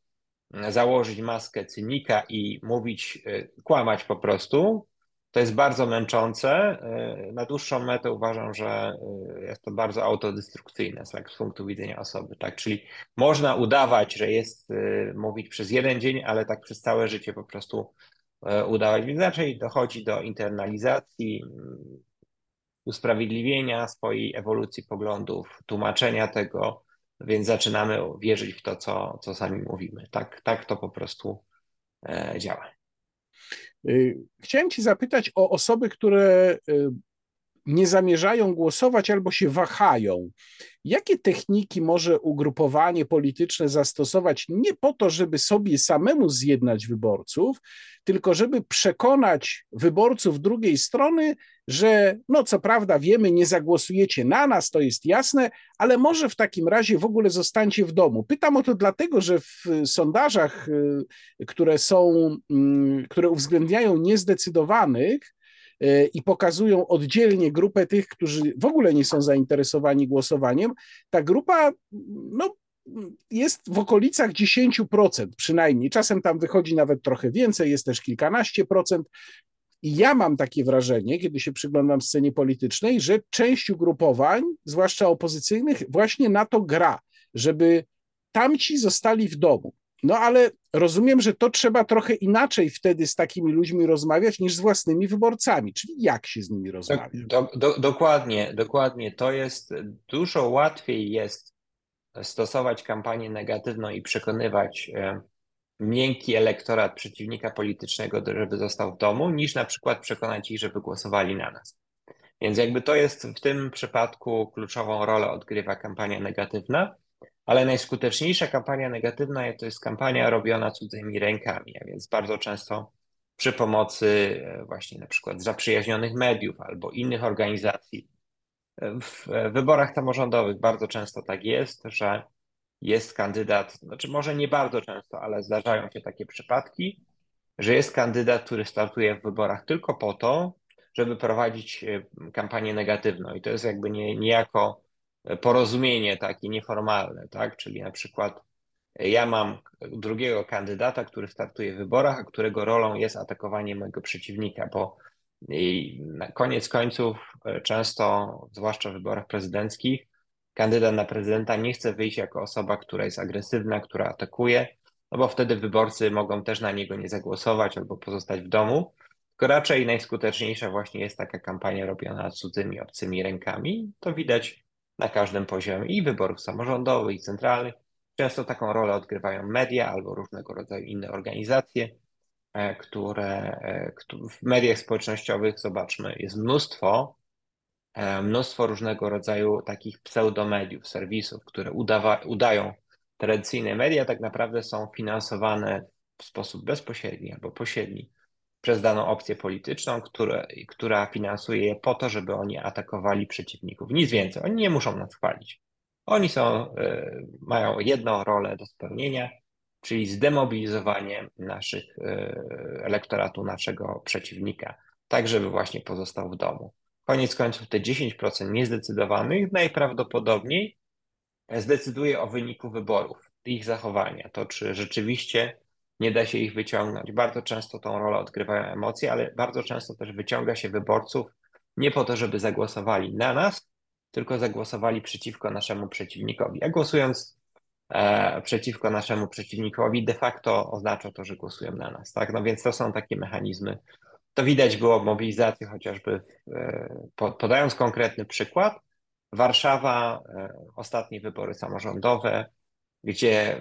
założyć maskę cynika i mówić, y, kłamać po prostu, to jest bardzo męczące. E, na dłuższą metę uważam, że e, jest to bardzo autodestrukcyjne tak, z punktu widzenia osoby. Tak? Czyli można udawać, że jest, mówić przez jeden dzień, ale tak przez całe życie po prostu udawać. Więc raczej dochodzi do internalizacji, usprawiedliwienia swojej ewolucji poglądów, tłumaczenia tego, więc zaczynamy wierzyć w to, co, co sami mówimy. Tak, tak to po prostu działa. Y, chciałem Ci zapytać o osoby, które y, nie zamierzają głosować albo się wahają. Jakie techniki może ugrupowanie polityczne zastosować nie po to, żeby sobie samemu zjednać wyborców, tylko żeby przekonać wyborców drugiej strony, że no co prawda wiemy, nie zagłosujecie na nas, to jest jasne, ale może w takim razie w ogóle zostańcie w domu. Pytam o to dlatego, że w sondażach, y, które są, mm, które uwzględniają niezdecydowanych, i pokazują oddzielnie grupę tych, którzy w ogóle nie są zainteresowani głosowaniem, ta grupa no, jest w okolicach 10% przynajmniej. Czasem tam wychodzi nawet trochę więcej, jest też kilkanaście procent. I ja mam takie wrażenie, kiedy się przyglądam scenie politycznej, że część ugrupowań, zwłaszcza opozycyjnych, właśnie na to gra, żeby tamci zostali w domu. No ale rozumiem, że to trzeba trochę inaczej wtedy z takimi ludźmi rozmawiać niż z własnymi wyborcami, czyli jak się z nimi rozmawia. Do, do, dokładnie, dokładnie. To jest dużo łatwiej jest stosować kampanię negatywną i przekonywać e, miękki elektorat przeciwnika politycznego, żeby został w domu, niż na przykład przekonać ich, żeby głosowali na nas. Więc jakby to jest w tym przypadku kluczową rolę odgrywa kampania negatywna, ale najskuteczniejsza kampania negatywna to jest kampania robiona cudzymi rękami, a więc bardzo często przy pomocy e, właśnie na przykład zaprzyjaźnionych mediów albo innych organizacji. W wyborach samorządowych bardzo często tak jest, że jest kandydat, znaczy może nie bardzo często, ale zdarzają się takie przypadki, że jest kandydat, który startuje w wyborach tylko po to, żeby prowadzić e, kampanię negatywną. I to jest jakby nie, niejako porozumienie takie nieformalne, tak? Czyli na przykład ja mam drugiego kandydata, który startuje w wyborach, a którego rolą jest atakowanie mojego przeciwnika, bo na koniec końców e, często, zwłaszcza w wyborach prezydenckich, kandydat na prezydenta nie chce wyjść jako osoba, która jest agresywna, która atakuje, no bo wtedy wyborcy mogą też na niego nie zagłosować albo pozostać w domu. Tylko raczej najskuteczniejsza właśnie jest taka kampania robiona cudzymi, obcymi rękami. To widać na każdym poziomie i wyborów samorządowych, i centralnych. Często taką rolę odgrywają media albo różnego rodzaju inne organizacje, e, które e, w mediach społecznościowych, zobaczmy, jest mnóstwo E, mnóstwo różnego rodzaju takich pseudomediów, serwisów, które udawa, udają tradycyjne media, tak naprawdę są finansowane w sposób bezpośredni albo pośredni przez daną opcję polityczną, które, która finansuje je po to, żeby oni atakowali przeciwników. Nic więcej. Oni nie muszą nas chwalić. Oni są, e, mają jedną rolę do spełnienia, czyli zdemobilizowanie naszych e, elektoratu, naszego przeciwnika, tak żeby właśnie pozostał w domu. Koniec końców te 10% niezdecydowanych najprawdopodobniej zdecyduje o wyniku wyborów, ich zachowania, to czy rzeczywiście nie da się ich wyciągnąć. Bardzo często tą rolę odgrywają emocje, ale bardzo często też wyciąga się wyborców nie po to, żeby zagłosowali na nas, tylko zagłosowali przeciwko naszemu przeciwnikowi. A głosując e, przeciwko naszemu przeciwnikowi, de facto oznacza to, że głosują na nas. Tak? No więc to są takie mechanizmy to widać było w mobilizacji chociażby, e, podając konkretny przykład, Warszawa, e, ostatnie wybory samorządowe, gdzie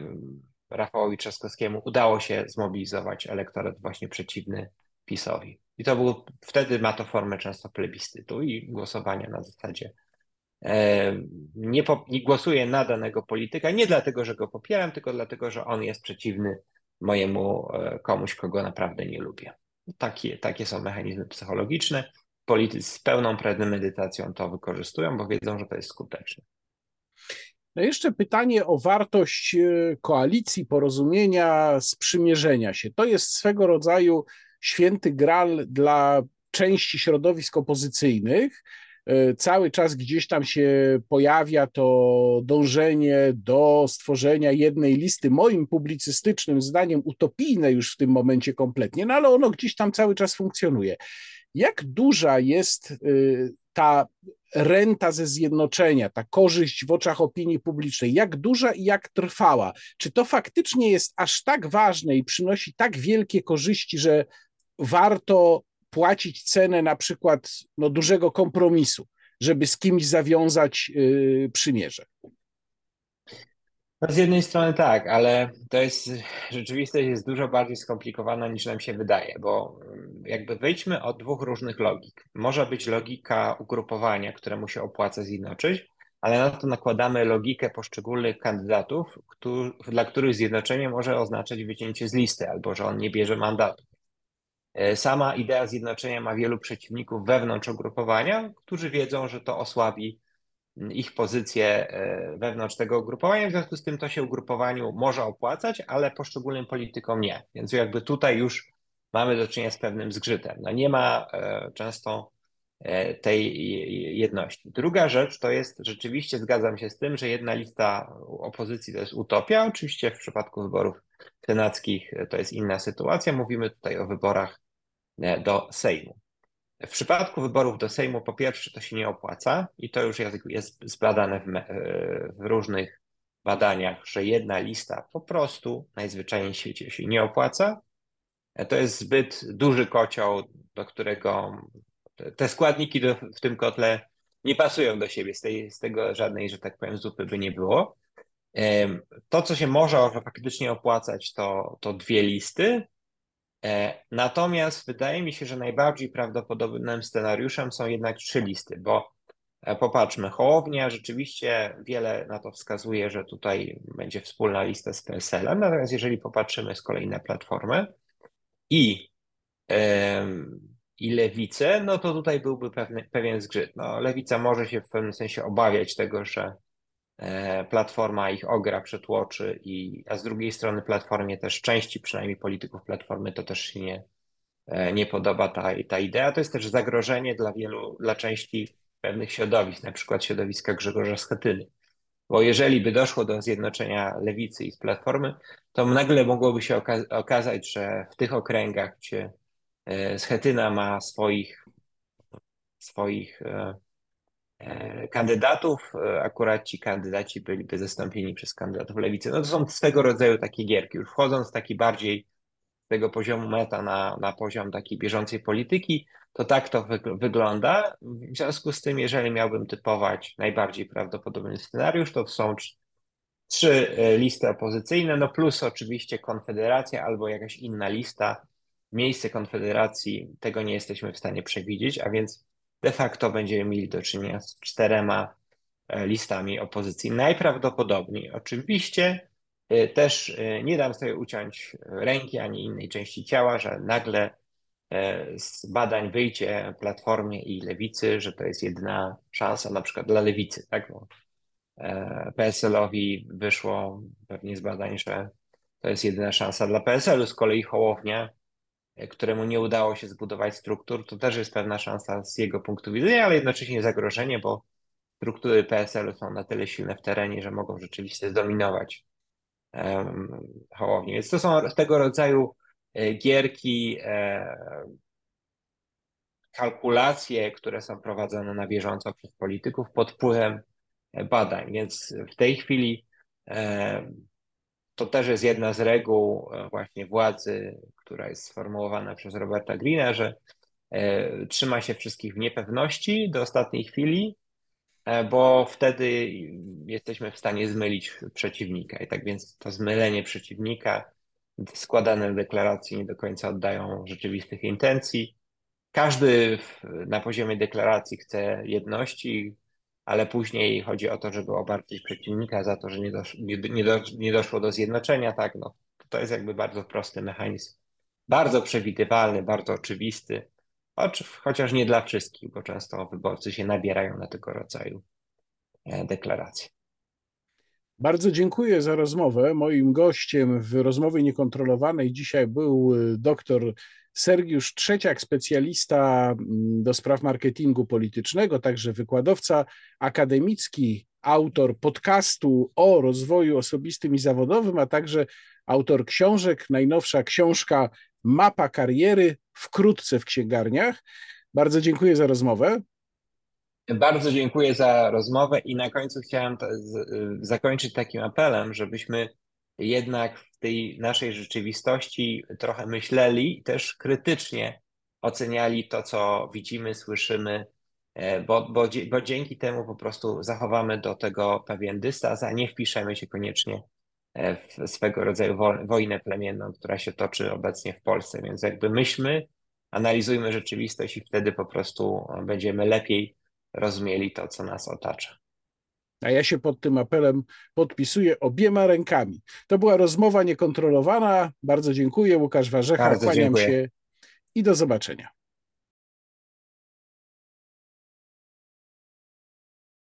Rafałowi Trzaskowskiemu udało się zmobilizować elektorat właśnie przeciwny PiSowi. I to był, wtedy ma to formę często plebiscytu i głosowania na zasadzie e, nie, po, nie głosuję na danego polityka, nie dlatego, że go popieram, tylko dlatego, że on jest przeciwny mojemu e, komuś, kogo naprawdę nie lubię. Takie, takie są mechanizmy psychologiczne. Politycy z pełną premedytacją to wykorzystują, bo wiedzą, że to jest skuteczne. Jeszcze pytanie o wartość e, koalicji, porozumienia, sprzymierzenia się. To jest swego rodzaju święty gral dla części środowisk opozycyjnych. E, cały czas gdzieś tam się pojawia to dążenie do stworzenia jednej listy, moim publicystycznym zdaniem utopijne już w tym momencie kompletnie, no ale ono gdzieś tam cały czas funkcjonuje. Jak duża jest e, ta renta ze zjednoczenia, ta korzyść w oczach opinii publicznej, jak duża i jak trwała? Czy to faktycznie jest aż tak ważne i przynosi tak wielkie korzyści, że warto płacić cenę na przykład no, dużego kompromisu, żeby z kimś zawiązać yy, przymierze? No z jednej strony tak, ale to jest rzeczywistość jest dużo bardziej skomplikowana niż nam się wydaje, bo mm, jakby wyjdźmy od dwóch różnych logik. Może być logika ugrupowania, któremu się opłaca zjednoczyć, ale na to nakładamy logikę poszczególnych kandydatów, który, dla których zjednoczenie może oznaczać wycięcie z listy albo że on nie bierze mandatu. E, sama idea zjednoczenia ma wielu przeciwników wewnątrz ugrupowania, którzy wiedzą, że to osłabi ich pozycję e, wewnątrz tego ugrupowania. W związku z tym to się ugrupowaniu może opłacać, ale poszczególnym politykom nie. Więc jakby tutaj już mamy do czynienia z pewnym zgrzytem. No nie ma e, często tej jedności. Druga rzecz to jest, rzeczywiście zgadzam się z tym, że jedna lista opozycji to jest utopia. Oczywiście w przypadku wyborów senackich to jest inna sytuacja. Mówimy tutaj o wyborach e, do Sejmu. W przypadku wyborów do Sejmu, po pierwsze, to się nie opłaca i to już jest, zbadane w, w różnych badaniach, że jedna lista po prostu najzwyczajniej w świecie się nie opłaca. To jest zbyt duży kocioł, do którego te składniki do, w tym kotle nie pasują do siebie. Z, tej, z tego żadnej, że tak powiem, zupy by nie było. To, co się może faktycznie opłacać, to, to dwie listy. E, natomiast wydaje mi się, że najbardziej prawdopodobnym scenariuszem są jednak trzy listy, bo e, popatrzmy, Hołownia rzeczywiście wiele na to wskazuje, że tutaj będzie wspólna lista z PSL-em, natomiast jeżeli popatrzymy z kolei na Platformę i, i Lewicę, no to tutaj byłby pewien zgrzyt. No, Lewica może się w pewnym sensie obawiać tego, że platforma ich ogra, przetłoczy, i, a z drugiej strony Platformie też części przynajmniej polityków Platformy to też się nie, e, nie podoba ta, ta idea. To jest też zagrożenie dla wielu, dla części pewnych środowisk, na przykład środowiska Grzegorza Schetyny. Bo jeżeli by doszło do zjednoczenia lewicy i z platformy, to nagle mogłoby się okazać, że w tych okręgach, gdzie e, Schetyna ma swoich, swoich E, kandydatów, e, akurat ci kandydaci byliby zastąpieni przez kandydatów lewicy. No to są swego rodzaju takie gierki, już wchodząc taki bardziej z tego poziomu meta na, na poziom takiej bieżącej polityki, to tak to wygląda. W związku z tym, jeżeli miałbym typować najbardziej prawdopodobny scenariusz, to są trzy e, listy opozycyjne, no plus oczywiście Konfederacja albo jakaś inna lista. Miejsce Konfederacji tego nie jesteśmy w stanie przewidzieć, a więc de facto będziemy mieli do czynienia z czterema e, listami opozycji. Najprawdopodobniej, oczywiście, e, też e, nie dam sobie uciąć ręki ani innej części ciała, że nagle z badań wyjdzie Platformie i Lewicy, że to jest jedna szansa na przykład dla Lewicy, tak? PSL-owi wyszło pewnie z badań, że to jest jedyna szansa dla PSL-u, z kolei Hołownia któremu nie udało się zbudować struktur, to też jest pewna szansa z jego punktu widzenia, ale jednocześnie zagrożenie, bo struktury PSL-u są na tyle silne w terenie, że mogą rzeczywiście zdominować um, Hołownię. Więc to są tego rodzaju e, gierki, e, kalkulacje, które są prowadzone na bieżąco przez polityków pod wpływem badań. Więc w tej chwili e, to też jest jedna z reguł właśnie władzy która jest sformułowana przez Roberta Greena, że e, trzyma się wszystkich w niepewności do ostatniej chwili e, bo wtedy jesteśmy w stanie zmylić przeciwnika. I tak więc to zmylenie przeciwnika, składane deklaracje nie do końca oddają rzeczywistych intencji. Każdy na poziomie deklaracji chce jedności, ale później chodzi o to, żeby obarczyć przeciwnika za to, że nie, dosz, nie, nie, nie doszło do zjednoczenia. Tak, no, to jest jakby bardzo prosty mechanizm. Bardzo przewidywalny, bardzo oczywisty, chociaż nie dla wszystkich, bo często wyborcy się nabierają na tego rodzaju e, deklaracje. Bardzo dziękuję za rozmowę. Moim gościem w rozmowie niekontrolowanej dzisiaj był e, dr Sergiusz Trzeciak, specjalista mm, do spraw marketingu politycznego, także wykładowca akademicki, autor podcastu o rozwoju osobistym i zawodowym, a także autor książek. Najnowsza książka Mapa kariery wkrótce w księgarniach. Bardzo dziękuję za rozmowę. Bardzo dziękuję za rozmowę i na końcu chciałem zakończyć takim apelem, żebyśmy jednak w tej naszej rzeczywistości trochę myśleli, też krytycznie oceniali to, co widzimy, słyszymy, e, bo, bo, bo dzięki temu po prostu zachowamy do tego pewien dystans, a nie wpiszemy się koniecznie e, w swego rodzaju wojnę plemienną, która się toczy obecnie w Polsce. Więc jakby myślmy, analizujmy rzeczywistość i wtedy po prostu będziemy lepiej rozumieli to, co nas otacza. A ja się pod tym apelem podpisuję obiema rękami. To była rozmowa niekontrolowana. Bardzo dziękuję. Łukasz Warzecha, kłaniam dziękuję. się i do zobaczenia.